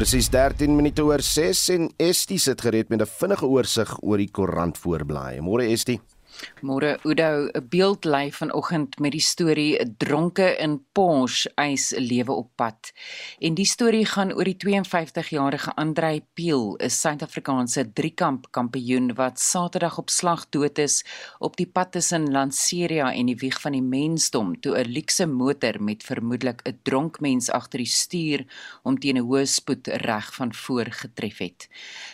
Presies 13 minute oor 6 en Estie sit gereed met 'n vinnige oorsig oor die koerant voorblaai. Môre Estie. Môre Udo, 'n beeld lê vanoggend met die storie 'n dronke in Porsche eis lewe op pad. En die storie gaan oor die 52-jarige Andrei Piel, 'n Suid-Afrikaanse driekamp kampioen wat Saterdag op slag dood is op die pad tussen Lanseria en die wieg van die mensdom toe 'n luukse motor met vermoedelik 'n dronk mens agter die stuur om teen 'n hoë spoed reg van voor getref het.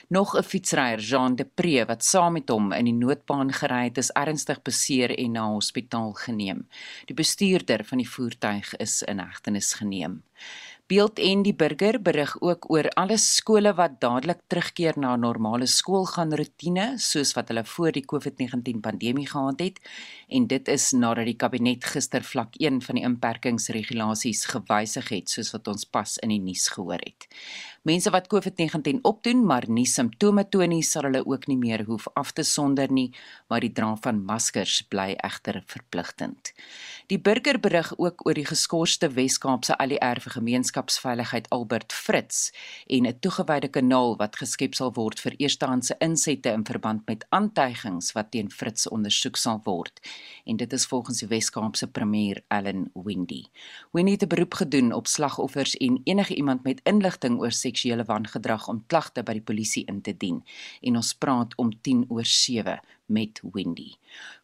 Nog 'n fietsryer, Jean de Pre, wat saam met hom in die noodbaan gery het, is ernstig beseer en na hospitaal geneem. Die bestuurder van die voertuig is in hegtenis geneem. Beeld en die burger berig ook oor alle skole wat dadelik terugkeer na normale skoolgaan rotine soos wat hulle voor die COVID-19 pandemie gehad het en dit is nadat die kabinet gister vlak 1 van die inperkingsregulasies gewysig het soos wat ons pas in die nuus gehoor het. Mense wat COVID-19 opdoen maar nie simptome toon nie, sal hulle ook nie meer hoef af te sonder nie, maar die dra van maskers bly egter verpligtend. Die burger berig ook oor die geskorste Wes-Kaapse ALR vir gemeenskapsveiligheid Albert Fritz en 'n toegewyde kanaal wat geskep sal word vir eerstehandse insette in verband met aantuigings wat teen Fritz ondersoek sal word. En dit is volgens die Wes-Kaapse premier Allan Windy. Windy het 'n beroep gedoen op slagoffers en enige iemand met inligting oor seksuele wangedrag om klagte by die polisie in te dien. En ons praat om 10 oor 7 met Windy.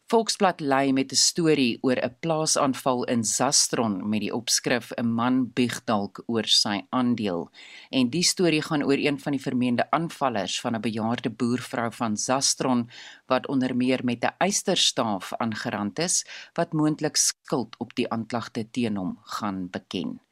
Volksblad lei met 'n storie oor 'n plaasaanval in Zastron met die opskrif 'n man bieg dalk oor sy aandeel. En die storie gaan oor een van die vermeende aanvallers van 'n bejaarde boervrou van Zastron wat onder meer met 'n eysterstaaf aangerand is wat moontlik skuld op die aanklagte teen hom gaan beken.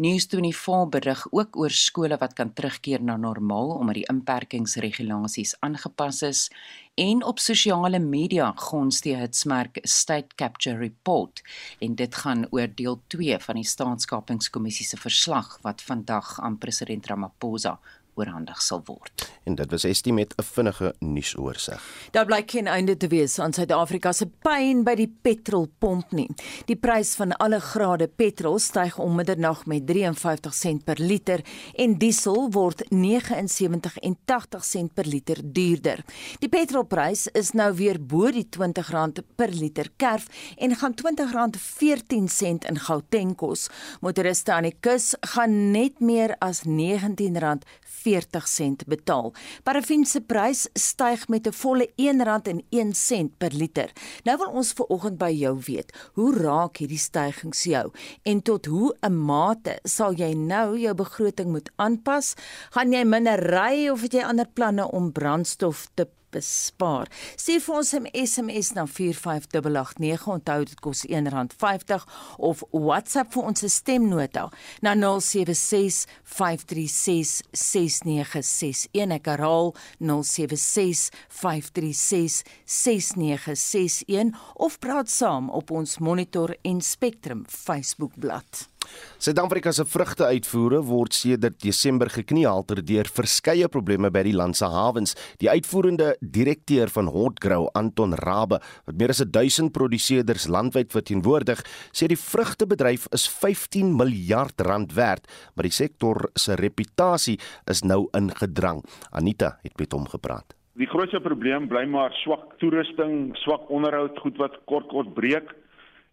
Nuus24 berig ook oor skole wat kan terugkeer na normaal omdat die inperkingsregulasies aangepas is en op sosiale media gons die hitsmerk State Capture Report. En dit gaan oor deel 2 van die staatskapingskommissie se verslag wat vandag aan president Ramaphosa oorhandig sal word. En dit was Estie met 'n vinnige nuusoorseig. Daar blyk geen einde te wees aan Suid-Afrika se pyn by die petrolpomp nie. Die prys van alle grade petrol styg om middernag met 53 sent per liter en diesel word 79 en 80 sent per liter duurder. Die petrolprys is nou weer bo die R20 per liter kerf en gaan R20.14 sent in Gauteng kos. Motoriste aan die kus gaan net meer as R19 40 sent betaal. Parafin se prys styg met 'n volle R1.01 per liter. Nou wil ons vir oggend by jou weet, hoe raak hierdie stygings jou en tot hoe 'n mate sal jy nou jou begroting moet aanpas? Gaan jy minder ry of het jy ander planne om brandstof te bespaar. Stuur vir ons 'n SMS na 45889. Onthou dit kos R1.50 of WhatsApp vir ons stemnota na 0765366961. Ek herhaal 0765366961 of praat saam op ons Monitor en Spectrum Facebookblad. Suid-Afrika se vrugteuitvoere word sedert Desember gekniehalter deur verskeie probleme by die land se hawens. Die uitvoerende direkteur van Hotgrow, Anton Rabbe, wat meer as 1000 produseerders landwyd verteenwoordig, sê die vrugtebedryf is 15 miljard rand werd, maar die sektor se reputasie is nou ingedrang. Anita het met hom gepraat. Die grootste probleem bly maar swak toerusting, swak onderhoud, goed wat kort kort breek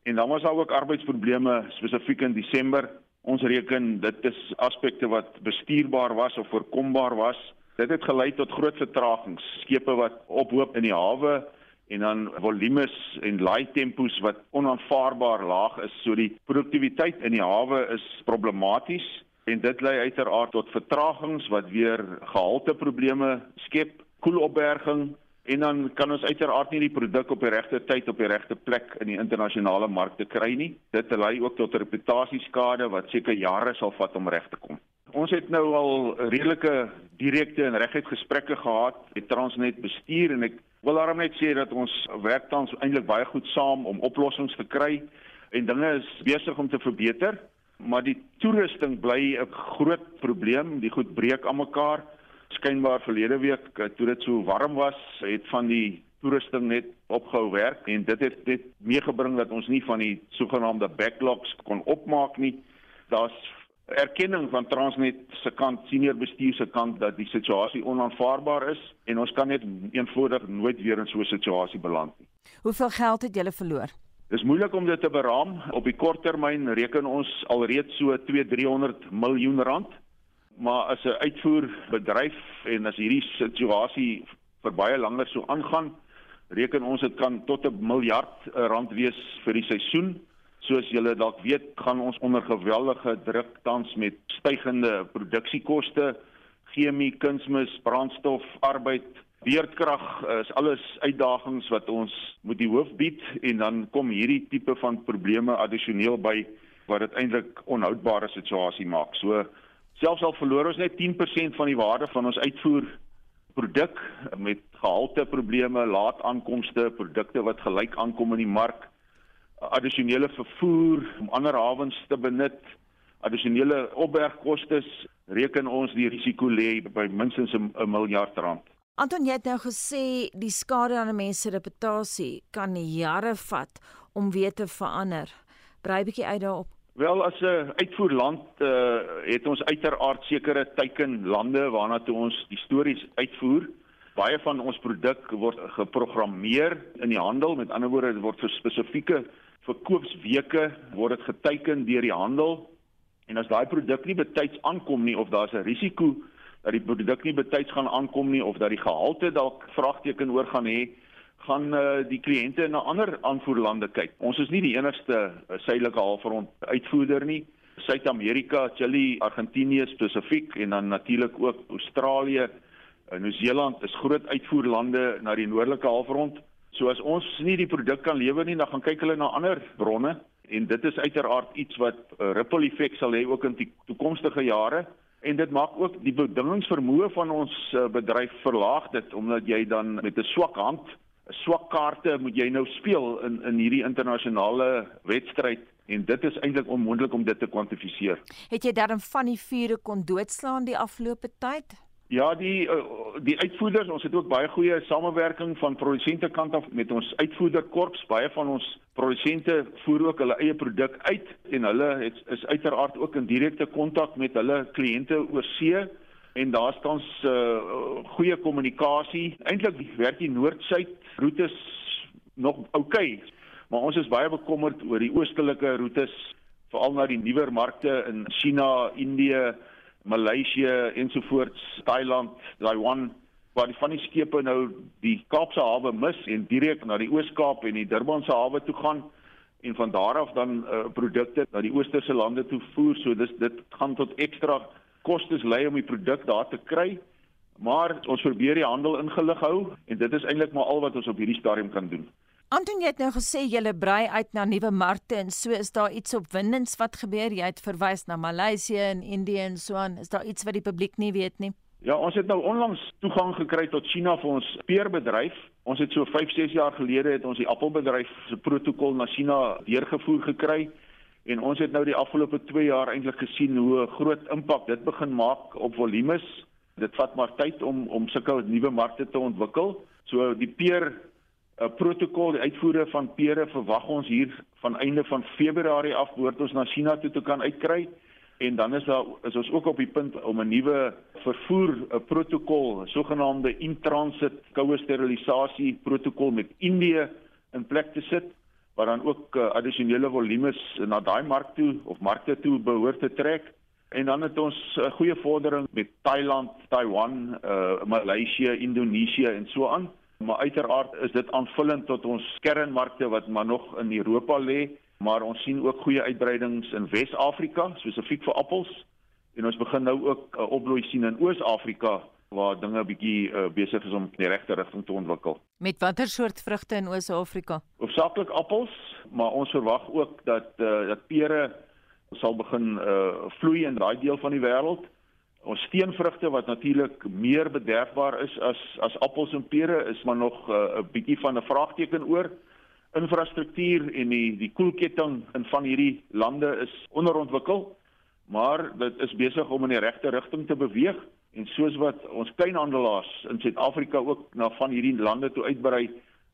En dan was daar ook arbeidsprobleme spesifiek in Desember. Ons reken dit is aspekte wat bestuurbaar was of voorkombaar was. Dit het gelei tot groot vertragings. Skepe wat ophoop in die hawe en dan volumes en laai tempos wat onaanvaarbaar laag is. So die produktiwiteit in die hawe is problematies en dit lei uiteraard tot vertragings wat weer gehalteprobleme skep. Koelopberging en dan kan ons uiteraard nie die produk op die regte tyd op die regte plek in die internasionale markte kry nie. Dit lei ook tot reputasieskade wat seker jare sal vat om reg te kom. Ons het nou al redelike direkte en reguit gesprekke gehad met Transnet bestuur en ek wil daarom net sê dat ons werk tans eintlik baie goed saam om oplossings te kry en dinge is besig om te verbeter, maar die toerusting bly 'n groot probleem. Die goed breek aan mekaar skynbaar verlede week eh, toe dit so warm was, het van die toerusting net opgehou werk en dit het dit meegebring dat ons nie van die sogenaamde backlogs kon opmaak nie. Daar's erkenning van Transnet se kant, senior bestuur se kant dat die situasie onaanvaarbaar is en ons kan net eenvoudig nooit weer in so 'n situasie beland nie. Hoeveel geld het julle verloor? Dis moeilik om dit te beraam. Op die kort termyn reken ons alreeds so 2-300 miljoen rand. Maar as 'n uitvoerbedryf en as hierdie situasie vir baie langer so aangaan, reken ons dit kan tot 'n miljard rand wees vir die seisoen. Soos julle dalk weet, gaan ons onder geweldige druk tans met stygende produksiekoste, chemie, kunsmis, brandstof, arbeid, weerkrag is alles uitdagings wat ons moet die hoof bied en dan kom hierdie tipe van probleme addisioneel by wat dit eintlik onhoudbare situasie maak. So selfs al verloor ons net 10% van die waarde van ons uitvoer produk met gehalte probleme, laat aankomste, produkte wat gelyk aankom in die mark addisionele vervoer om ander hawens te benut, addisionele opbergkoste, reken ons die risiko lê by minstens 'n miljard rand. Anton het nou gesê die skade aan 'n mens se reputasie kan jare vat om weer te verander. Brei bietjie uit daarop. Wel as 'n uitvoerland uh, het ons uiteraard sekere teikenlande waarna toe ons die stories uitvoer. Baie van ons produk word geprogrammeer in die handel, met ander woorde dit word vir spesifieke verkoopsweke word dit geteken deur die handel en as daai produk nie betyds aankom nie of daar's 'n risiko dat die produk nie betyds gaan aankom nie of dat die gehalte dalk vraagteken oor gaan hê gaan uh, die kliënte na ander aanvoerlande kyk. Ons is nie die enigste uh, suidelike halfrond uitvoerder nie. Suid-Amerika, Chili, Argentinië spesifiek en dan natuurlik ook Australië, uh, Nieu-Seeland is groot uitvoerlande na die noordelike halfrond. So as ons nie die produk kan lewer nie, dan gaan kyk hulle na ander bronne en dit is uiteraard iets wat 'n uh, ripple effek sal hê ook in die toekomstige jare en dit maak ook die bedingingsvermoë van ons uh, bedryf verlaag dit omdat jy dan met 'n swak hand, swak kaarte moet jy nou speel in in hierdie internasionale wedstryd en dit is eintlik onmoontlik om dit te kwantifiseer. Het jy darm van die vure kon doodslaan die afgelope tyd? Ja, die uh, die uitvoerders, ons het ook baie goeie samewerking van produsente kant af met ons uitvoerderkorps. Baie van ons produsente voer ook hulle eie produk uit en hulle het, is uiteraard ook in direkte kontak met hulle kliënte oor see en daar staan uh, eh, goeie kommunikasie. Eintlik werk die noord-suid roetes nog oukei, okay, maar ons is baie bekommerd oor die oostelike roetes, veral na die nuwer markte in China, Indië Maleisië ensovoorts, Thailand, Taiwan waar die van die skepe nou die Kaapse hawe mis en direk na die Oos-Kaap en die Durbanse hawe toe gaan en van daar af dan uh, produkte na die oosterse lande toe voer. So dis dit gaan tot ekstra kostes lei om die produk daar te kry. Maar ons probeer die handel ingelig hou en dit is eintlik maar al wat ons op hierdie stadium kan doen. Anton jy het nou gesê jy brei uit na nuwe markte en so is daar iets opwindends wat gebeur? Jy het verwys na Maleisië en Indië en so aan. Is daar iets wat die publiek nie weet nie? Ja, ons het nou onlangs toegang gekry tot China vir ons peerbedryf. Ons het so 5, 6 jaar gelede het ons die appelbedryf se protokol na China deurgevoer gekry en ons het nou die afgelope 2 jaar eintlik gesien hoe groot impak dit begin maak op volumes. Dit vat maar tyd om om sulke nuwe markte te ontwikkel. So die peer 'n protokol die uitvoere van pere verwag ons hier van einde van Februarie af behoort ons na China toe te kan uitkry en dan is daar is ons ook op die punt om 'n nuwe vervoer 'n protokol sogenaamde in-transit koue sterilisasie protokol met Indië in plek te sit waar dan ook uh, addisionele volumes na daai mark toe of markte toe behoort te trek en dan het ons 'n uh, goeie vordering met Thailand, Taiwan, uh, Maleisië, Indonesië en so aan maar uiteraard is dit aanvullend tot ons kernmarkte wat maar nog in Europa lê, maar ons sien ook goeie uitbreidings in Wes-Afrika spesifiek vir appels en ons begin nou ook 'n uh, opbloei sien in Oos-Afrika waar dinge bietjie uh, besig is om in die regte rigting te ontwikkel. Met watter soort vrugte in Oos-Afrika? Hoofsaaklik appels, maar ons verwag ook dat uh, dat pere sal begin uh, vloei in daai deel van die wêreld. Ons steenvrugte wat natuurlik meer bederfbaar is as as appels en pere is maar nog uh, 'n uh, bietjie van 'n vraagteken oor. Infrastruktuur en die die koelketting in van hierdie lande is onderontwikkel maar dit is besig om in die regte rigting te beweeg. En soos wat ons kleinhandelaars in Suid-Afrika ook na van hierdie lande toe uitbrei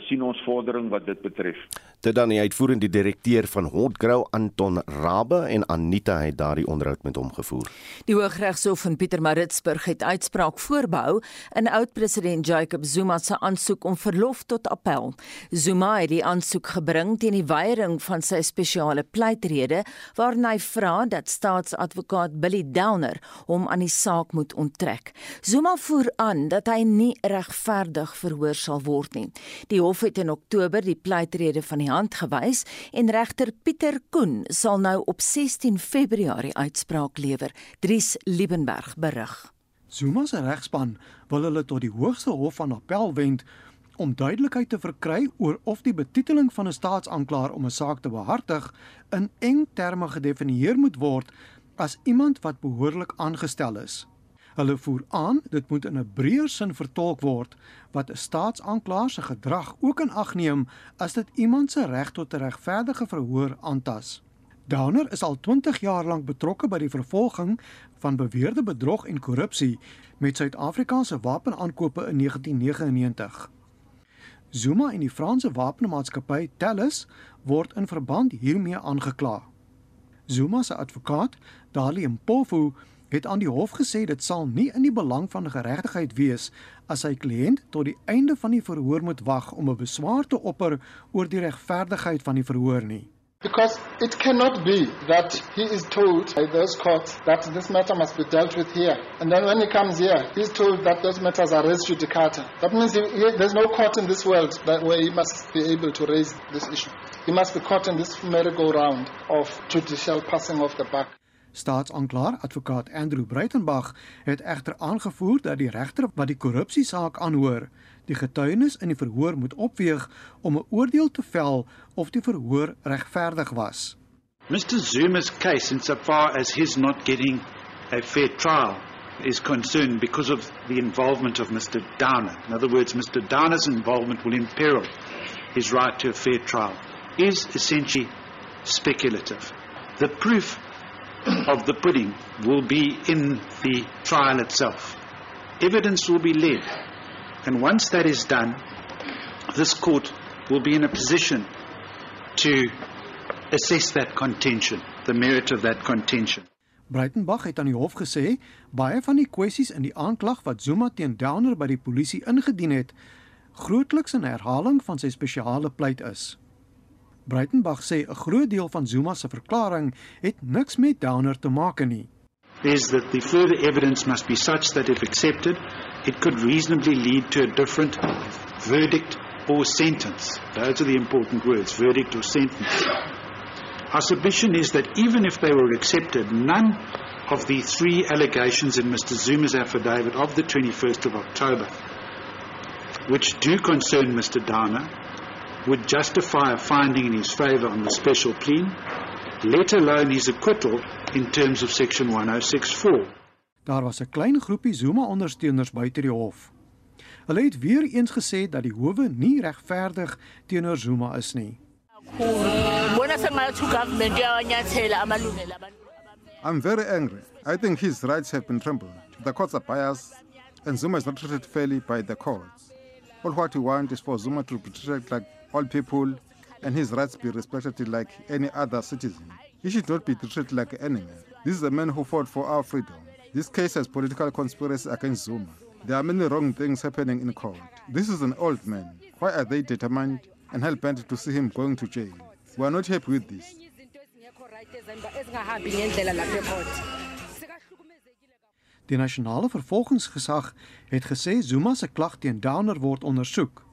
sien ons vordering wat dit betref. Dit dan die uitvoerende direkteur van Hotgrow Anton Rabbe en Anita het daardie onderhoud met hom gevoer. Die Hooggeregshof in Pietermaritzburg het uitspraak voorbehou in oud-president Jacob Zuma se aansoek om verlof tot appel. Zuma het die aansoek gebring teen die weiering van sy spesiale pleitrede waarin hy vra dat staatsadvokaat Billy Downer hom aan die saak moet onttrek. Zuma voer aan dat hy nie regverdig verhoor sal word nie. Die hof het in Oktober die pleitrede van die hand gewys en regter Pieter Koen sal nou op 16 Februarie uitspraak lewer. Dries Liebenberg berig. Zuma se regspan wil hulle tot die Hoogste Hof van Appel wend om duidelikheid te verkry oor of die betiteling van 'n staatsanklaer om 'n saak te behartig in eng terme gedefinieer moet word as iemand wat behoorlik aangestel is. Hulle voer aan dit moet in 'n breër sin vertolk word wat 'n staatsanklaer se gedrag ook in ag neem as dit iemand se reg tot 'n regverdige verhoor aantas. Downer is al 20 jaar lank betrokke by die vervolging van beweerde bedrog en korrupsie met Suid-Afrika se wapenaankope in 1999. Zuma en die Franse wapenmaatskappy Thales word in verband hiermee aangekla. Zuma se advokaat, Dali Mpofu, het aan die hof gesê dit sal nie in die belang van geregtigheid wees as sy kliënt tot die einde van die verhoor moet wag om 'n beswaar te opper oor die regverdigheid van die verhoor nie. Because it cannot be that he is told by those courts that this matter must be dealt with here. And then when he comes here, he's told that those matters are res judicata. That means he, he, there's no court in this world that where he must be able to raise this issue. He must be caught in this merry-go-round of judicial passing of the buck. Staatsanklaer advokaat Andrew Breitenberg het egter aangevoer dat die regter wat die korrupsiesaak aanhoor, die getuienis in die verhoor moet opweeg om 'n oordeel te vel of die verhoor regverdig was. Mr Zuma's case insofar as his not getting a fair trial is concerned because of the involvement of Mr Downer. In other words, Mr Downer's involvement will imperil his right to a fair trial is essentially speculative. The proof of the pudding will be in the trial itself. Evidence will be led. And once that is done, this court will be in a position to assess that contention, the merit of that contention. Breitenberg het aan die hof gesê baie van die kwessies in die aanklag wat Zuma teen Downer by die polisie ingedien het, grootliks 'n herhaling van sy spesiale pleit is. Breitenberg sê 'n groot deel van Zuma se verklaring het niks met Downer te maak nie. Is that the further evidence must be such that if accepted, it could reasonably lead to a different verdict or sentence. Those are the important words, verdict or sentence. Our submission is that even if they were accepted, none of the three allegations in Mr. Zuma's affidavit of the 21st of October, which do concern Mr. Downer, would justify a finding in his favour on the special plea, let alone his acquittal in terms of section 1064. Daar was 'n klein groepie Zuma-ondersteuners buite die hof. Hulle het weer eens gesê dat die howe nie regverdig teenoor Zuma is nie. I'm very angry. I think his rights have been trampled. The courts are biased and Zuma is not treated fairly by the courts. All what we want is for Zuma to be treated like all people and his rights be respected like any other citizen. He should not be treated like an enemy. This is a man who fought for our freedom. This case has political conspiracy against Zuma. There are many wrong things happening in court. This is an old man. Why are they determined and hell bent to see him going to jail? We are not happy with this. Die nasionale vervolgingsgesag het gesê Zuma se klag teen Downer word ondersoek.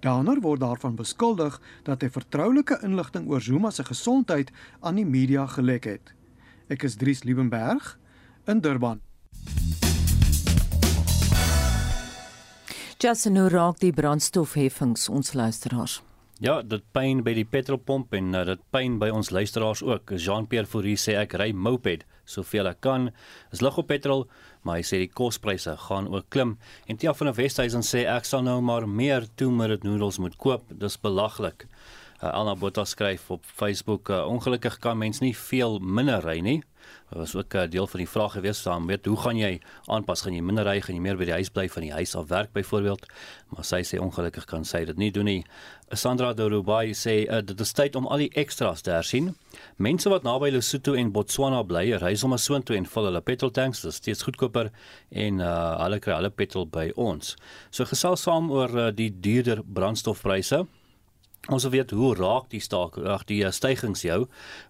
Downer word daarvan beskuldig dat hy vertroulike inligting oor Zuma se gesondheid aan die media gelek het. Ek is Dries Liebenberg in Durban. Jason raak die brandstofheffings ons luisteraars. Ja, dit pyn by die petrolpomp en uh, dit pyn by ons luisteraars ook. Jean-Pierre Fourie sê ek ry moped soveel ek kan. Is lig op petrol, maar hy sê die kospryse gaan ook klim. En Tia van die Westhuizen sê ek sal nou maar meer minute noodles moet koop. Dis belaglik. Uh, Alna Botha skryf op Facebook: uh, "Ongelukkig kan mens nie veel minder ry nie." Dit was ook 'n uh, deel van die vraag gewees saam weet hoe gaan jy aanpas? Gaan jy minder ry gaan jy meer by die huis bly van die huis af werk byvoorbeeld? Maar sy sê ongelukkig kan sy dit nie doen nie. Sandra Dorubai sê uh, dit is tyd om al die ekstra's te hersien. Mense wat naby Lesotho en Botswana bly ry sommer soontoe en vul hulle petroltanks. Dit is steeds goedkoper en uh, hulle kry hulle petrol by ons. So gesels saam oor uh, die duurder brandstofpryse Ons wil weet hoe raak die staak ag die uh, stygings jou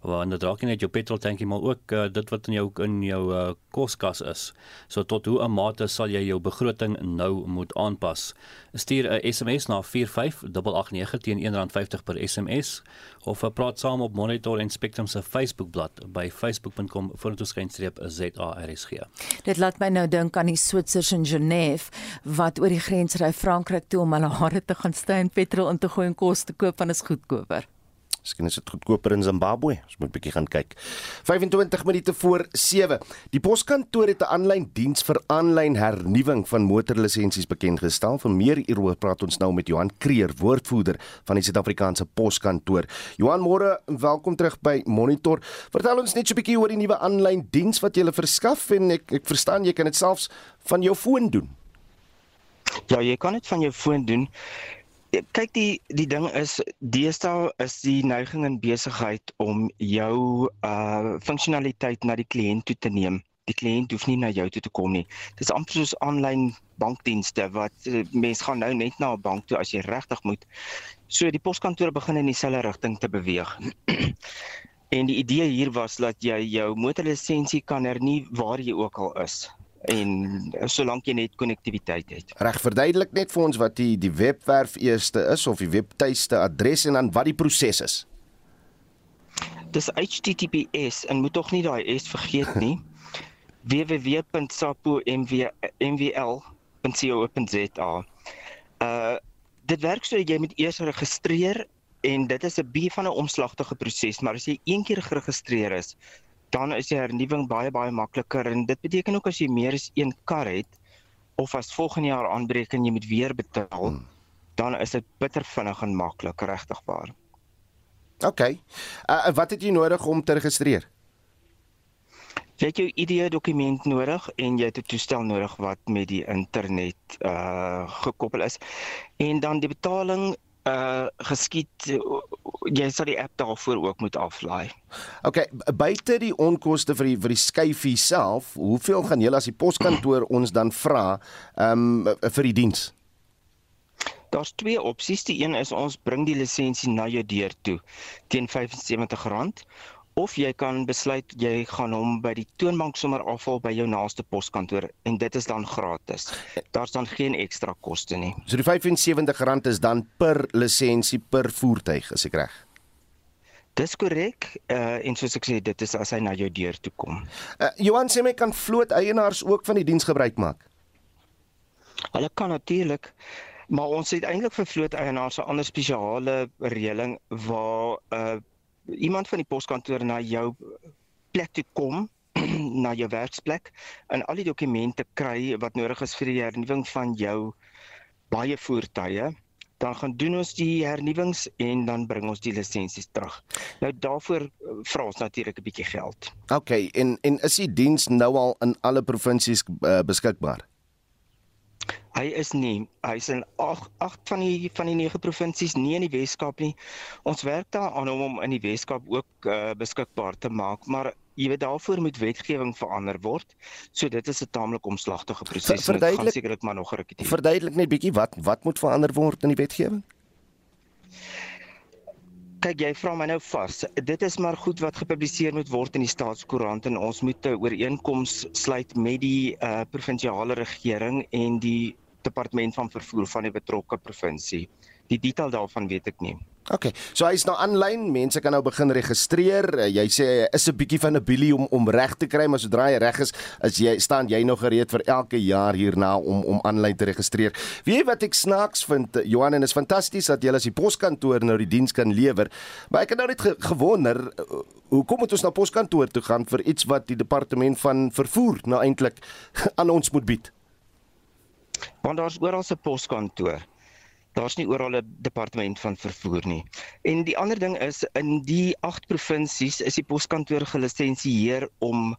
want dit raak nie net jou petrol tankie maar ook uh, dit wat in jou in jou uh, koskas is. So tot hoe 'n mate sal jy jou begroting nou moet aanpas. Stuur 'n SMS na 45889 teen R1.50 per SMS of praat saam op Monitor en Spectrum se Facebookblad by facebook.com vorentoeskynstreep.zarsg. Dit laat my nou dink aan die Switsers in Genève wat oor die grens ry Frankryk toe om hulle hare te gaan sty en petrol in te gooi en kos te koop koop van is goedkoper. Miskien is dit goedkoper in Zimbabwe. Ons moet 'n bietjie gaan kyk. 25 minute voor 7. Die poskantoor het 'n aanlyn diens vir aanlyn hernuwing van motorlisensies bekend gestel. Vir meer hieroor praat ons nou met Johan Kreer, woordvoerder van die Suid-Afrikaanse Poskantoor. Johan, môre, welkom terug by Monitor. Vertel ons net so 'n bietjie oor die nuwe aanlyn diens wat jy verskaf en ek ek verstaan jy kan dit selfs van jou foon doen. Ja, jy kan dit van jou foon doen. Kyk die die ding is deesdae is die neiging in besigheid om jou uh funksionaliteit na die kliënt toe te neem. Die kliënt hoef nie na jou toe te kom nie. Dit is amper soos aanlyn bankdienste wat uh, mense gaan nou net na 'n bank toe as jy regtig moet. So die poskantore begin in dieselfde rigting te beweeg. en die idee hier was dat jy jou motorlisensie kan hernie waar jy ook al is en solank jy net konnektiwiteit het. Reg, verduidelik net vir ons wat die die webwerf eerste is of die webtuiste adres en dan wat die proses is. Dis https en moet tog nie daai s vergeet nie. www.sapo.mwl.co.za. Uh dit werk so jy moet eers registreer en dit is 'n bietjie van 'n omslagtige proses, maar as jy een keer geregistreer is, dan is die hernuwing baie baie makliker en dit beteken ook as jy meer as een kar het of as volgende jaar aanbreek en jy moet weer betaal, hmm. dan is dit bitter vinnig en maklik regtig waar. OK. Uh wat het jy nodig om te registreer? Jy het jou ID-dokument nodig en jy het 'n toestel nodig wat met die internet uh gekoppel is. En dan die betaling uh geskied jy sal die app daarvoor ook moet aflaai. OK, buite die onkoste vir die vir die skyfie self, hoeveel gaan julle as die poskantoor ons dan vra um vir die diens? Daar's twee opsies. Die een is ons bring die lisensie na jou deur toe teen R75 of jy kan besluit jy gaan hom by die toonbank sommer afhaal by jou naaste poskantoor en dit is dan gratis. Daar's dan geen ekstra koste nie. So die R75 is dan per lisensie per voertuig, is ek reg? Dis korrek. Uh en soos ek sê, dit is as hy na jou deur toe kom. Uh Johan sê my kan vloot eienaars ook van die diens gebruik maak. Hulle kan natuurlik maar ons het eintlik vir vloot eienaars 'n ander spesiale reëling waar uh iemand van die poskantoor na jou plek toe kom na jou werksplek en al die dokumente kry wat nodig is vir die hernuwing van jou baie voertuie dan gaan doen ons die hernuwings en dan bring ons die lisensies terug. Nou daarvoor eh, vra ons natuurlik 'n bietjie geld. OK, en en is die diens nou al in alle provinsies uh, beskikbaar? Hy is nie. Hy's in 8 8 van die van die 9 provinsies, nie in die Weskaap nie. Ons werk daaraan om hom in die Weskaap ook uh, beskikbaar te maak, maar jy weet daarvoor moet wetgewing verander word. So dit is 'n taamlik omslagtige proses. Ver, dit gaan sekerlik maar nog 'n rukkie duur. Verduidelik net bietjie wat wat moet verander word in die wetgewing? Kyk, jy vra my nou vas. Dit is maar goed wat gepubliseer moet word in die staatskoerant en ons moet 'n ooreenkoms sluit met die uh, provinsiale regering en die departement van vervoer van die betrokke provinsie. Die detail daarvan weet ek nie. OK. So hy's nou aanlyn, mense kan nou begin registreer. Uh, jy sê is 'n bietjie van 'n bilie om om reg te kry, maar sodra jy reg is, is jy staan jy nog gereed vir elke jaar hierna om om aanlyn te registreer. Weet jy wat ek snaaks vind, Johan, en is fantasties dat jy as die poskantoor nou die diens kan lewer. Maar ek het nou net ge gewonder, uh, hoekom moet ons na poskantoor toe gaan vir iets wat die departement van vervoer nou eintlik aan ons moet bied? Want daar's oral 'n poskantoor. Daar's nie oral 'n departement van vervoer nie. En die ander ding is in die 8 provinsies is die poskantoor gelisensieer om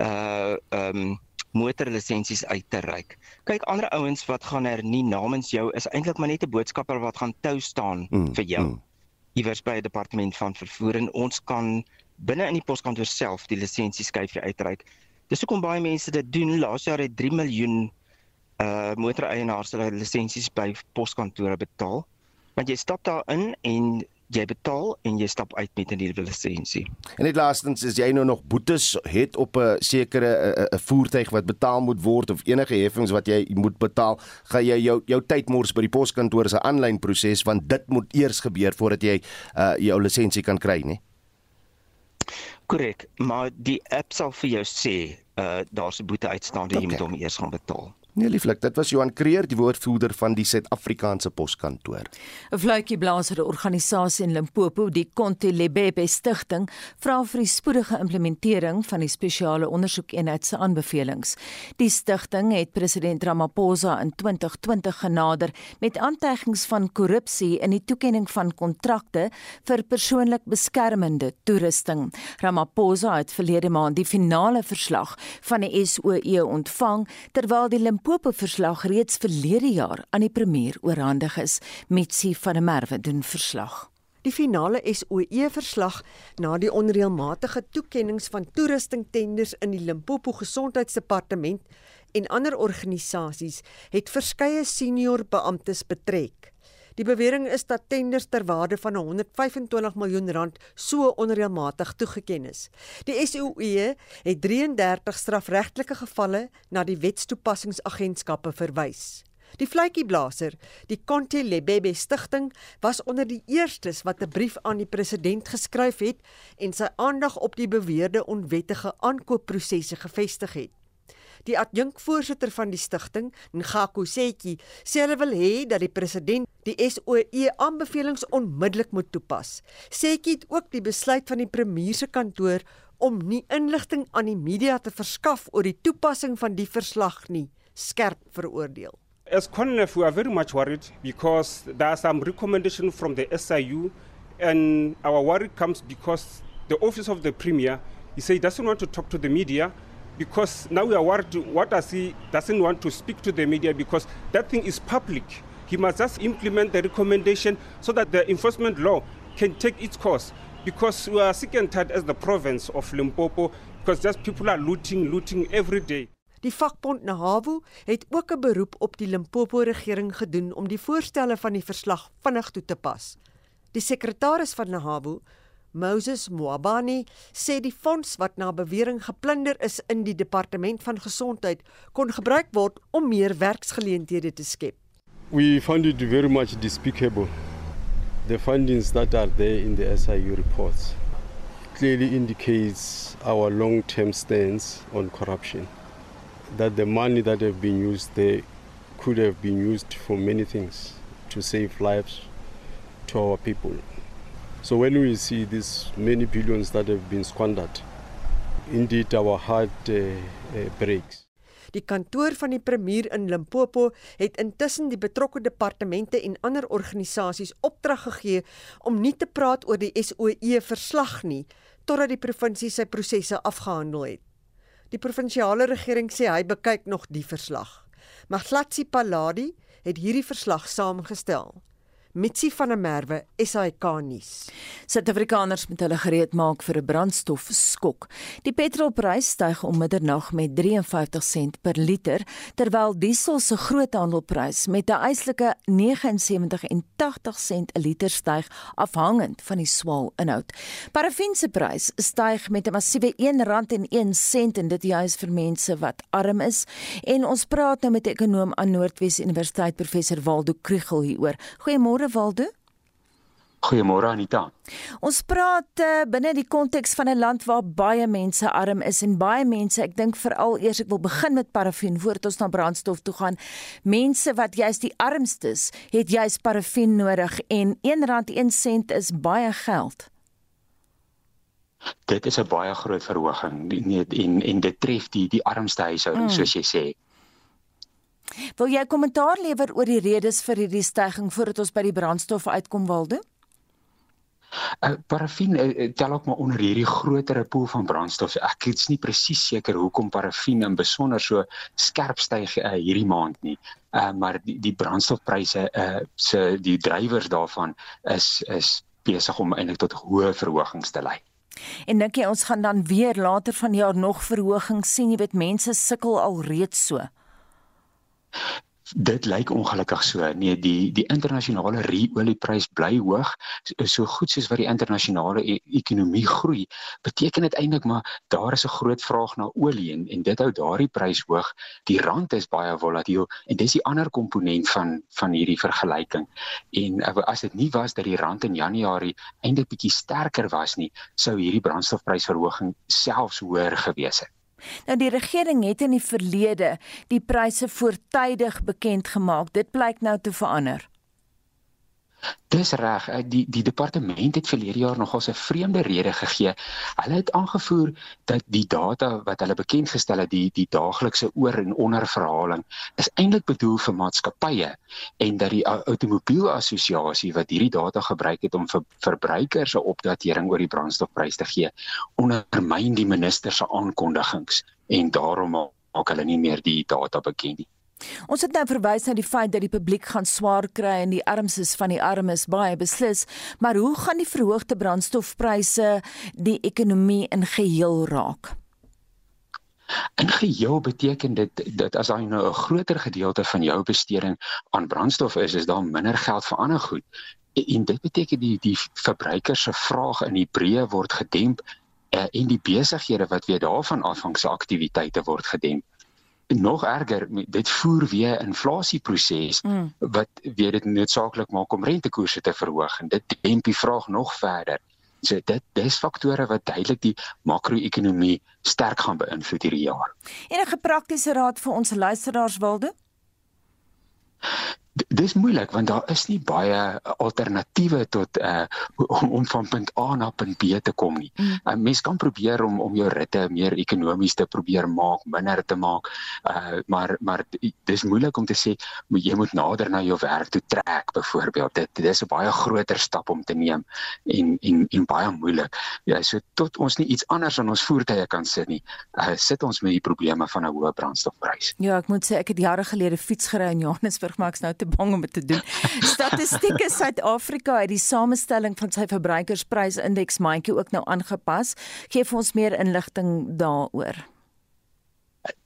uh ehm um, motorlisensies uit te reik. Kyk, ander ouens wat gaan er nie namens jou is eintlik maar net 'n boodskapper wat gaan tou staan mm, vir jou. Mm. Iewers by 'n departement van vervoer en ons kan binne in die poskantoor self die lisensieskyfie uitreik. Dis hoekom baie mense dit doen. Laas jaar het 3 miljoen uh motoreienaars hulle lisensies by poskantore betaal. Want jy stap daar in en jy betaal en jy stap uit met 'n nuwe lisensie. En net laastens is jy nou nog boetes het op 'n sekere 'n voertuig wat betaal moet word of enige heffings wat jy moet betaal, gaan jy jou jou tyd mors by die poskantoor se aanlyn proses want dit moet eers gebeur voordat jy uh jou lisensie kan kry, nie? Korrek, maar die app sal vir jou sê uh daar's 'n boete uitstaande okay. jy moet hom eers gaan betaal. Nee lieflik, dit was Johan Kreer, die woordvoerder van die Suid-Afrikaanse Poskantoor. 'n Vletjie blaser organisasie in Limpopo, die Kontelebebe Stichting, vra vir die spoedige implementering van die spesiale ondersoekeenheid se aanbevelings. Die stigting het president Ramaphosa in 2020 genader met aantuigings van korrupsie in die toekenning van kontrakte vir persoonlik beskermende toerusting. Ramaphosa het verlede maand die finale verslag van die SOE ontvang terwyl die Limpopo Limpopo verslag reeds verlede jaar aan die premier oorhandig is. Mitsi van der Merwe doen verslag. Die finale SOE verslag na die onreëlmatige toekenninge van toerustingtenders in die Limpopo Gesondheidsdepartement en ander organisasies het verskeie senior beamptes betrek. Die bewering is dat tenders ter waarde van 125 miljoen rand so onreëlmatig toegeken is. Die SOE het 33 strafregtelike gevalle na die wetstoepassingsagentskappe verwys. Die vletjieblaser, die Conte Lebebe Stichting, was onder die eerstes wat 'n brief aan die president geskryf het en sy aandag op die beweerde onwettige aankoopprosesse gefestig het. Die adjunkvoorsitter van die stigting, Ngako Setjie, sê hulle wil hê dat die president die SOE aanbevelings onmiddellik moet toepas. Setjie het ook die besluit van die premier se kantoor om nie inligting aan die media te verskaf oor die toepassing van die verslag nie, skerp veroordeel. As CONF, we are very much worried because there are some recommendations from the SIU and our worry comes because the office of the premier, he said he doesn't want to talk to the media because now we are worried what does he doesn't want to speak to the media because that thing is public he must just implement the recommendation so that the enforcement law can take its course because we are sick and tired as the province of Limpopo because just people are looting looting every day Die vakbond Nahawu het ook 'n beroep op die Limpopo regering gedoen om die voorstelle van die verslag vinnig toe te pas. Die sekretaris van Nahawu, Moses Mwabani sê die fonds wat na bewering geplunder is in die departement van gesondheid kon gebruik word om meer werksgeleenthede te skep. We found it very much despicable. The findings that are there in the SIU reports clearly indicates our long-term stance on corruption. That the money that have been used there could have been used for many things to save lives to our people. So when we see these many billions that have been squandered, indeed our heart uh, uh, breaks. Die kantoor van die premier in Limpopo het intussen die betrokke departemente en ander organisasies opdrag gegee om nie te praat oor die SOE verslag nie totdat die provinsie sy prosesse afgehandel het. Die provinsiale regering sê hy bekyk nog die verslag. Maglatsi Paladi het hierdie verslag saamgestel. Mitsi van der Merwe, SAK nuus. Suid-Afrikaners moet hulle gereed maak vir 'n brandstofskok. Die petrolprys styg om middernag met 53 sent per liter, terwyl diesel se groothandelprys met 'n eislike 79 en 80 sent 'n liter styg afhangend van die swaal inhoud. Parafin se prys styg met 'n massiewe R1.01 en dit juis vir mense wat arm is. En ons praat nou met 'n ekonom aan Noordwes Universiteit professor Waldo Krugel hieroor. Goeiemôre Goeiemôre Waldo. Goeiemôre Anita. Ons praat uh, binne die konteks van 'n land waar baie mense arm is en baie mense, ek dink veral eers ek wil begin met parafin voordat ons na brandstof toe gaan. Mense wat juist die armstes, het juist parafin nodig en R1.01 is baie geld. Dit is 'n baie groot verhoging en en dit tref die die armste huishoudings mm. soos jy sê. Wil jy kommentaar lewer oor die redes vir hierdie stygings voordat ons by die brandstof uitkom Waldo? Uh, parafin uh, tel ook maar onder hierdie groter pool van brandstof. Ek is nie presies seker hoekom parafin in besonder so skerp styg uh, hierdie maand nie. Uh, maar die, die brandstofpryse uh, se die drywers daarvan is is besig om eintlik tot hoë verhogings te lei. En dink jy ons gaan dan weer later van die jaar nog verhogings sien? Jy weet mense sukkel al reeds so. Dit lyk ongelukkig so. Nee, die die internasionale oliepryse bly hoog. So, goed soos wat die internasionale e ekonomie groei, beteken dit eintlik maar daar is 'n groot vraag na olie en, en dit hou daardie prys hoog. Die rand is baie volatiel en dis die ander komponent van van hierdie vergelyking. En as dit nie was dat die rand in Januarie eintlik bietjie sterker was nie, sou hierdie brandstofprysverhoging selfs hoër gewees het. Nou die regering het in die verlede die pryse voortydig bekend gemaak. Dit blyk nou te verander. Dis reg. Eh, die die departement het verlede jaar nogal 'n vreemde rede gegee. Hulle het aangevoer dat die data wat hulle bekend gestel het, die die daaglikse oor en onder verhaling, is eintlik bedoel vir maatskappye en dat die outomobielassosiasie wat hierdie data gebruik het om vir verbruikers 'n opdatering oor die brandstofprys te gee, ondermyn die minister se aankondigings en daarom maak hulle nie meer die data bekend nie. Ons het nou verwys na die feit dat die publiek gaan swaar kry en die armses van die armes baie beslis, maar hoe gaan die verhoogde brandstofpryse die ekonomie in geheel raak? In geheel beteken dit dat as daar nou 'n groter gedeelte van jou besteding aan brandstof is, is daar minder geld vir ander goed. En dit beteken die die verbruiker se vraag in die breë word gedemp eh, en die besighede wat weer daarvan afhang se aktiwiteite word gedemp nog erger dit voer weer 'n inflasieproses mm. wat weer dit noodsaaklik maak om rentekoerse te verhoog en dit demp die vraag nog verder. So dit dis faktore wat duidelik die makro-ekonomie sterk gaan beïnvloed hierdie jaar. Enige praktiese raad vir ons luisteraars wilde? Dis moeilik want daar is nie baie alternatiewe tot uh om, om van punt A na punt B te kom nie. mm. uh, Mens kan probeer om om jou ritte meer ekonomies te probeer maak, minder te maak. Uh maar maar dis moeilik om te sê jy moet nader na jou werk toe trek byvoorbeeld. Dit dis 'n baie groter stap om te neem en en en baie moeilik. Ja, so tot ons nie iets anders aan ons voertuie kan sit nie, uh sit ons met die probleme van 'n hoë brandstofprys. Ja, ek moet sê ek het jare gelede fiets gery in Johannesburg, maar ek's nou te bang om dit te doen. Statistieke Suid-Afrika het die samestelling van sy verbruikersprysindeks mandjie ook nou aangepas. Gee vir ons meer inligting daaroor.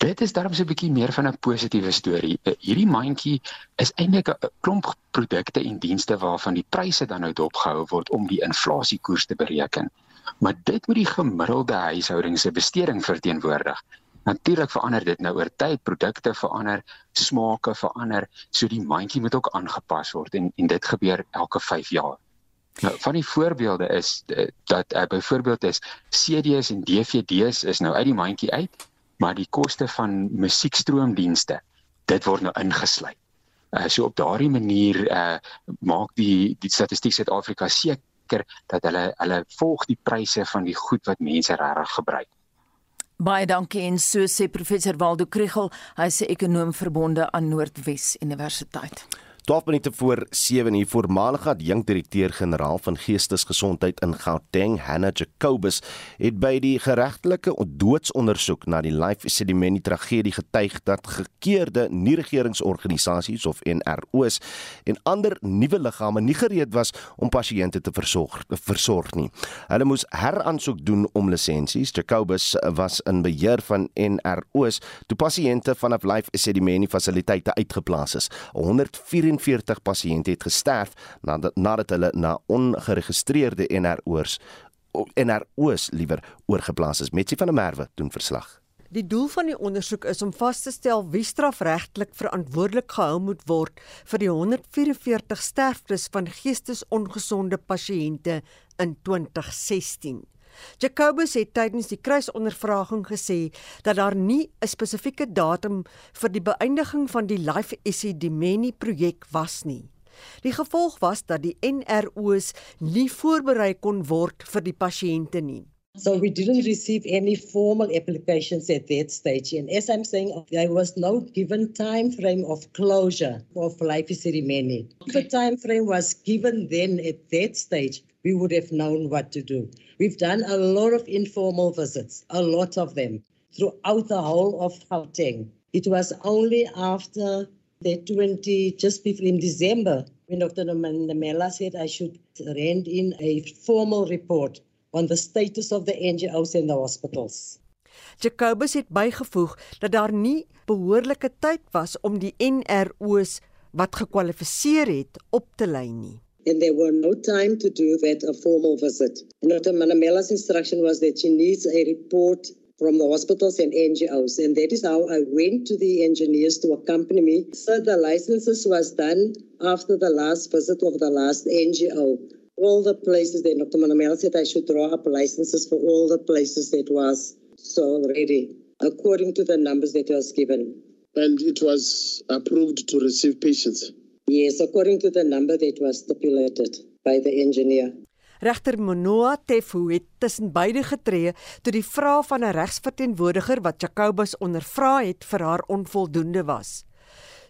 Dit is daarom so 'n bietjie meer van 'n positiewe storie. Eh, hierdie mandjie is eintlik 'n klomp produkte en dienste waarvan die pryse dan nou dopgehou word om die inflasiekoers te bereken. Maar dit moet die gemiddelde huishouding se besteding verteenwoordig. Natuurlik verander dit nou oor tyd, produkte verander, smake verander, so die mandjie moet ook aangepas word en en dit gebeur elke 5 jaar. Nou van die voorbeelde is eh, dat uh, byvoorbeeld is CD's en DVD's is nou uit die mandjie uit, maar die koste van musiekstroomdienste, dit word nou ingesluit. Uh, so op daardie manier uh, maak die die Statistiek Suid-Afrika seker dat hulle hulle volg die pryse van die goed wat mense regtig gebruik. Baie dankie en so sê professor Waldo Kriegel, hy is 'n ekonom verbonde aan Noordwes Universiteit. 12 minute voor 7 uur voormalige adjunkdirekteur-generaal van geestesgesondheid in Gauteng, Hannah Jacobus, het by die geregtelike doodsondersoek na die Life Sedimeni tragedie getuig dat gekeerde nie-regeringsorganisasies of NRO's en ander nuwe liggame nie gereed was om pasiënte te versorg versorg nie. Hulle moes heraansoek doen om lisensies. Jacobus was in beheer van NRO's toe pasiënte vanaf Life Sedimeni fasiliteite uitgeplaas is. 104 43 pasiënte het gesterf nadat nadat hulle na ongeregistreerde NRO's NRO's liewer oorgeplaas is. Metsi van der Merwe doen verslag. Die doel van die ondersoek is om vas te stel wie strafregtelik verantwoordelik gehou moet word vir die 144 sterftes van geestesongesonde pasiënte in 2016. Jacobus het tydens die kruisondervraging gesê dat daar nie 'n spesifieke datum vir die beëindiging van die Life Esidimeni projek was nie. Die gevolg was dat die NRO's nie voorberei kon word vir die pasiënte nie. So we didn't receive any formal applications at that stage. And as I'm saying, there was no given time frame of closure of life ceremony. If a time frame was given then at that stage, we would have known what to do. We've done a lot of informal visits, a lot of them, throughout the whole of Gauteng. It was only after the 20, just before in December, when Dr. Namela said I should rend in a formal report on the status of the NGOs and the hospitals. Jacobus het bygevoeg dat daar nie behoorlike tyd was om die NRO's wat gekwalifiseer het op te lei nie. And there were no time to do that a formal visit. And Dr. Manamela's instruction was that she needs a report from the hospitals and NGOs. And that is how I went to the engineers to accompany me. So the licenses was done after the last visit of the last NGO. All the places that Dr. Manamela said I should draw up licenses for all the places that was so ready, according to the numbers that was given. And it was approved to receive patients. Yes, according to the number that was stipulated by the engineer. Regter Monoa Tefu het tussen beide getree toe die vrae van 'n regsverteenwoordiger wat Jacobus ondervra het vir haar onvoldoende was.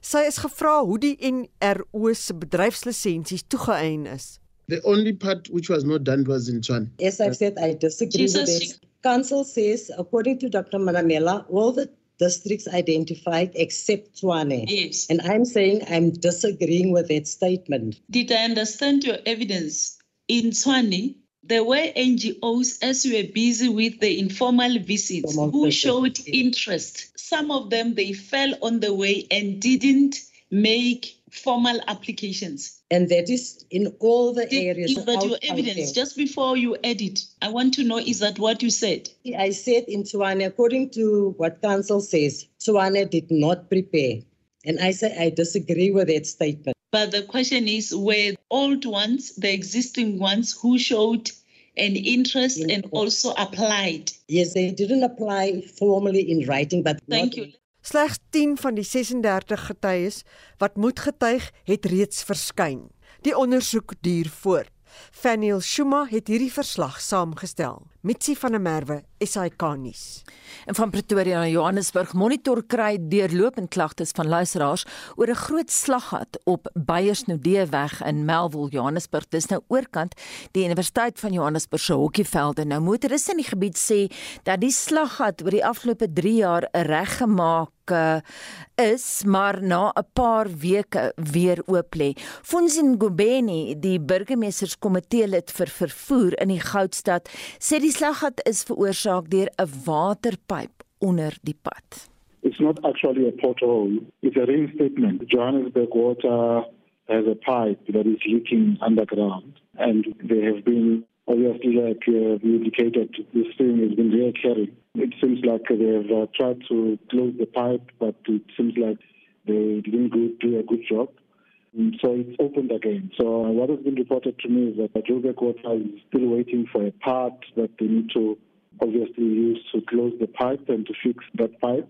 Sy is gevra hoe die NRO se bedryfslisensies toegeëien is. The only part which was not done was in Tshwane. Yes, I've said, I disagree Jesus, with this. Council says, according to Dr. Manamela, all the districts identified except Tshwane. Yes. And I'm saying I'm disagreeing with that statement. Did I understand your evidence? In Tswane, there were NGOs as you were busy with the informal visits Informal who visits, showed interest. Some of them they fell on the way and didn't make formal applications. And that is in all the Did- areas. Is that your evidence? Just before you edit, I want to know is that what you said? I said in Tshwane, according to what council says, Tshwane did not prepare. And I say I disagree with that statement. But the question is were old ones, the existing ones who showed an interest and also applied. Yes, they didn't apply formally in writing, but Thank you. Slegs 10 van die 36 getuies wat moet getuig, het reeds verskyn. Die ondersoek duur voort. Faniel Shuma het hierdie verslag saamgestel. Mitsi van der Merwe, SAK nuus. En van Pretoria na Johannesburg monitor kry deurlopend klagtes van luisteraars oor 'n groot slaggat op Beyersnodeweg in Melville, Johannesburg. Dis nou oorkant die Universiteit van Johannesburg se hokkievelde. Nou motoriste in die gebied sê dat die slaggat oor die afgelope 3 jaar reggemaak uh, is, maar na 'n paar weke weer oop lê. Funzin Gubeni, die burgemeesterskomitee lid vir vervoer in die Goudstad, sê die slaggat is veroorsaak deur 'n waterpyp onder die pad. It's not actually a pothole. It's a reinstatement. Johannesburg Water has a pipe that is leaking underground, and they have been obviously, like uh, we indicated, this thing has been reoccurring. It seems like they have uh, tried to close the pipe, but it seems like they didn't do a good job. And so it's opened again. So what has been reported to me is that Joburg Water is still waiting for a part that they need to obviously use to close the pipe and to fix that pipe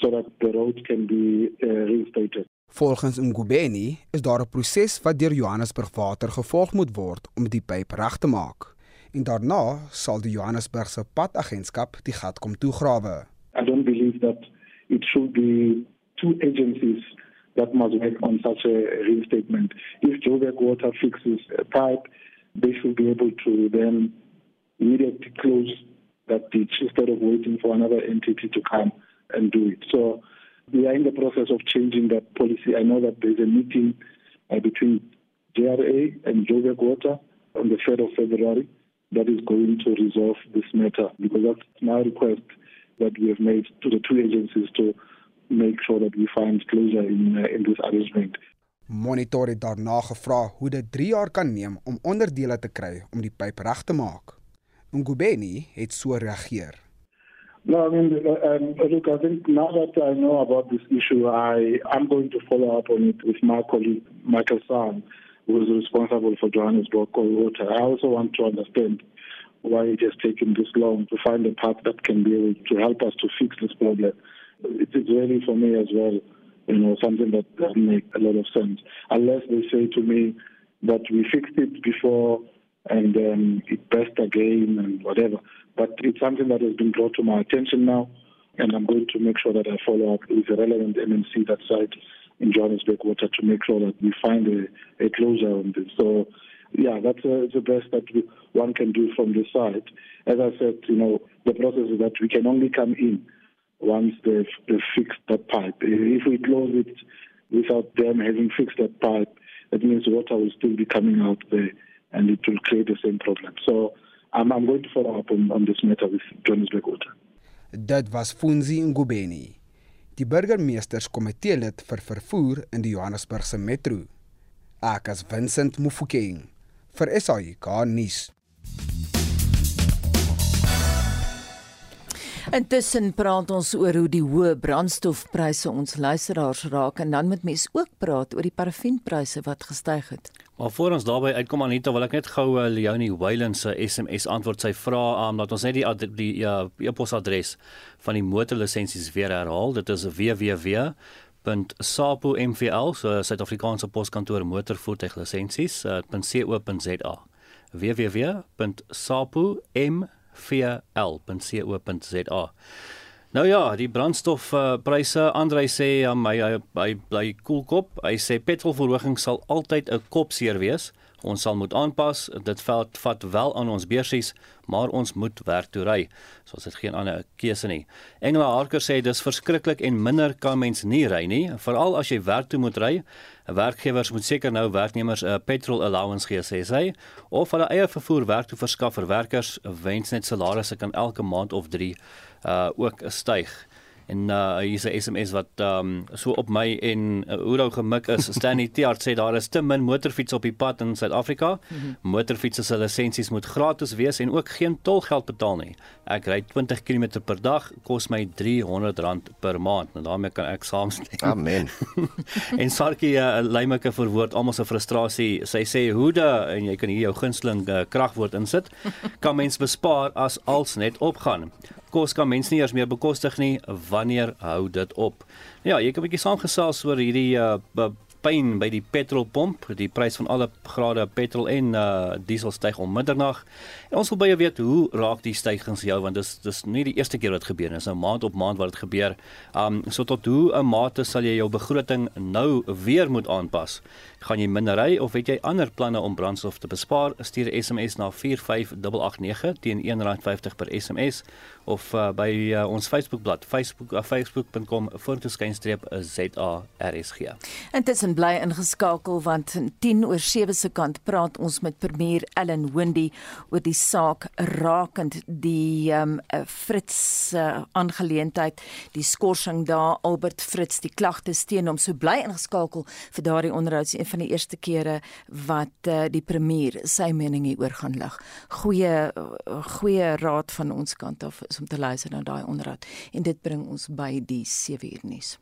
so that the road can be uh, reinstated. Volgens Ngubeni is daar 'n proses wat deur Johannesburg Water gevolg moet word om die pyp reg te maak. En daarna sal die Johannesburgse padagentskap die gat kom toegrawe. I don't believe that it should be two agencies that must work on such a reinstatement. If Joburg Water fixes a pipe, they should be able to then immediately close that ditch instead of waiting for another entity to come and do it. So we are in the process of changing that policy. I know that there's a meeting uh, between JRA and Joburg Water on the 3rd of February that is going to resolve this matter because that's my request that we have made to the two agencies to make sure that we find closure in, uh, in this arrangement. Monitor het daarna gevra hoe dit 3 jaar kan neem om onderdele te kry om die pyp reg te maak. Ngubeni het so reageer. No, I mean, uh, um, look, I think now that I know about this issue, I am going to follow up on it with my colleague Michael San, who is responsible for Johannesburg Cold Water. I also want to understand why it has taken this long to find a path that can be able to help us to fix this problem. It is really for me as well, you know, something that doesn't make a lot of sense. Unless they say to me that we fixed it before and um, it burst again and whatever. But it's something that has been brought to my attention now, and I'm going to make sure that I follow up with the relevant MNC that site in Johannesburg Water to make sure that we find a, a closure on this. So, yeah, that's uh, the best that we, one can do from the side. As I said, you know, the process is that we can only come in once they've, they've fixed that pipe. If we close it without them having fixed that pipe, that means water will still be coming out there and it will create the same problem. So I'm, I'm going to follow up on, on this matter with Johannesburg Water. Dit was Funzi Ngubeni, die burgemeesterskomitee lid vir vervoer in die Johannesburgse metro. Ek as Vincent Mufokeng vir SAK nuus. Intussen praat ons oor hoe die hoë brandstofpryse ons luisteraars raak en dan moet mens ook praat oor die parafienpryse wat gestyg het. Maar voor ons daarby uitkom Anita, wil ek net gou uh, Leonie Wyland se SMS antwoord sy vra aan um, dat ons net die die ja, e-posadres van die motorlisensies weer herhaal. Dit is www .sapo.mvl so Suid-Afrikaanse Poskantoor Motorvoertuiglisensies uh, www.sapo.mvl vl.co.za. Nou ja, die brandstofpryse, uh, Andrei sê aan my hy hy bly koelkop. Hy sê petrolverhoging sal altyd 'n kopseer wees. Ons sal moet aanpas. Dit vat vat wel aan ons beursies, maar ons moet werk toe ry. So ons het geen ander keuse nie. Engela Harker sê dis verskriklik en minder kan mens nie ry nie, veral as jy werk toe moet ry. Werkgewers moet seker nou werknemers 'n petrol allowance gee sê sy of hulle eie vervoer werk toe verskaf vir werkers wens net salarisse kan elke maand of 3 uh ook styg. En uh hier's 'n SMS wat um so op my en uh, Oudo gemik is. Stanley Tiart sê daar is te min motorfiets op die pad in Suid-Afrika. Mm -hmm. Motorfiets se lisensies moet gratis wees en ook geen tolgeld betaal nie. Ek ry 20 km per dag, kos my R300 per maand. En daarmee kan ek saamstem. Amen. en Sarkie uh, Leymike verwoord almal se frustrasie. Sy sê hoede en jy kan hier jou gunsteling uh, kragwoord insit. Kan mens bespaar as als net opgaan kos kan mense nie eers meer bekostig nie. Wanneer hou dit op? Ja, jy kan 'n bietjie saamgesels oor hierdie uh pyn by die petrolpomp. Die prys van alle grade petrol en uh diesel styg om middernag. En ons wil baie weet hoe raak die stygings jou want dis dis nie die eerste keer wat gebeur nie. Dis nou maand op maand wat dit gebeur. Um so tot hoe 'n mate sal jy jou begroting nou weer moet aanpas? Gaan jy minder ry of het jy ander planne om brandstof te bespaar? Stuur 'n SMS na 45889 teen R1.50 per SMS of uh, by uh, ons Facebookblad Facebook uh, facebook.com voorteskynstreep ZARSG. Intussen bly ingeskakel want 10 oor 7 se kant praat ons met premier Ellen Wendy oor die saak rakend die um, Fritz uh, aangeleentheid, die skorsing daar Albert Fritz die klagtes teen hom so bly ingeskakel vir daardie onderhouds van die eerste kere wat uh, die premier sy mening hieroor gaan lig. Goeie uh, goeie raad van ons kant af is om te luister na daai onderhoud en dit bring ons by die 7 uur nuus.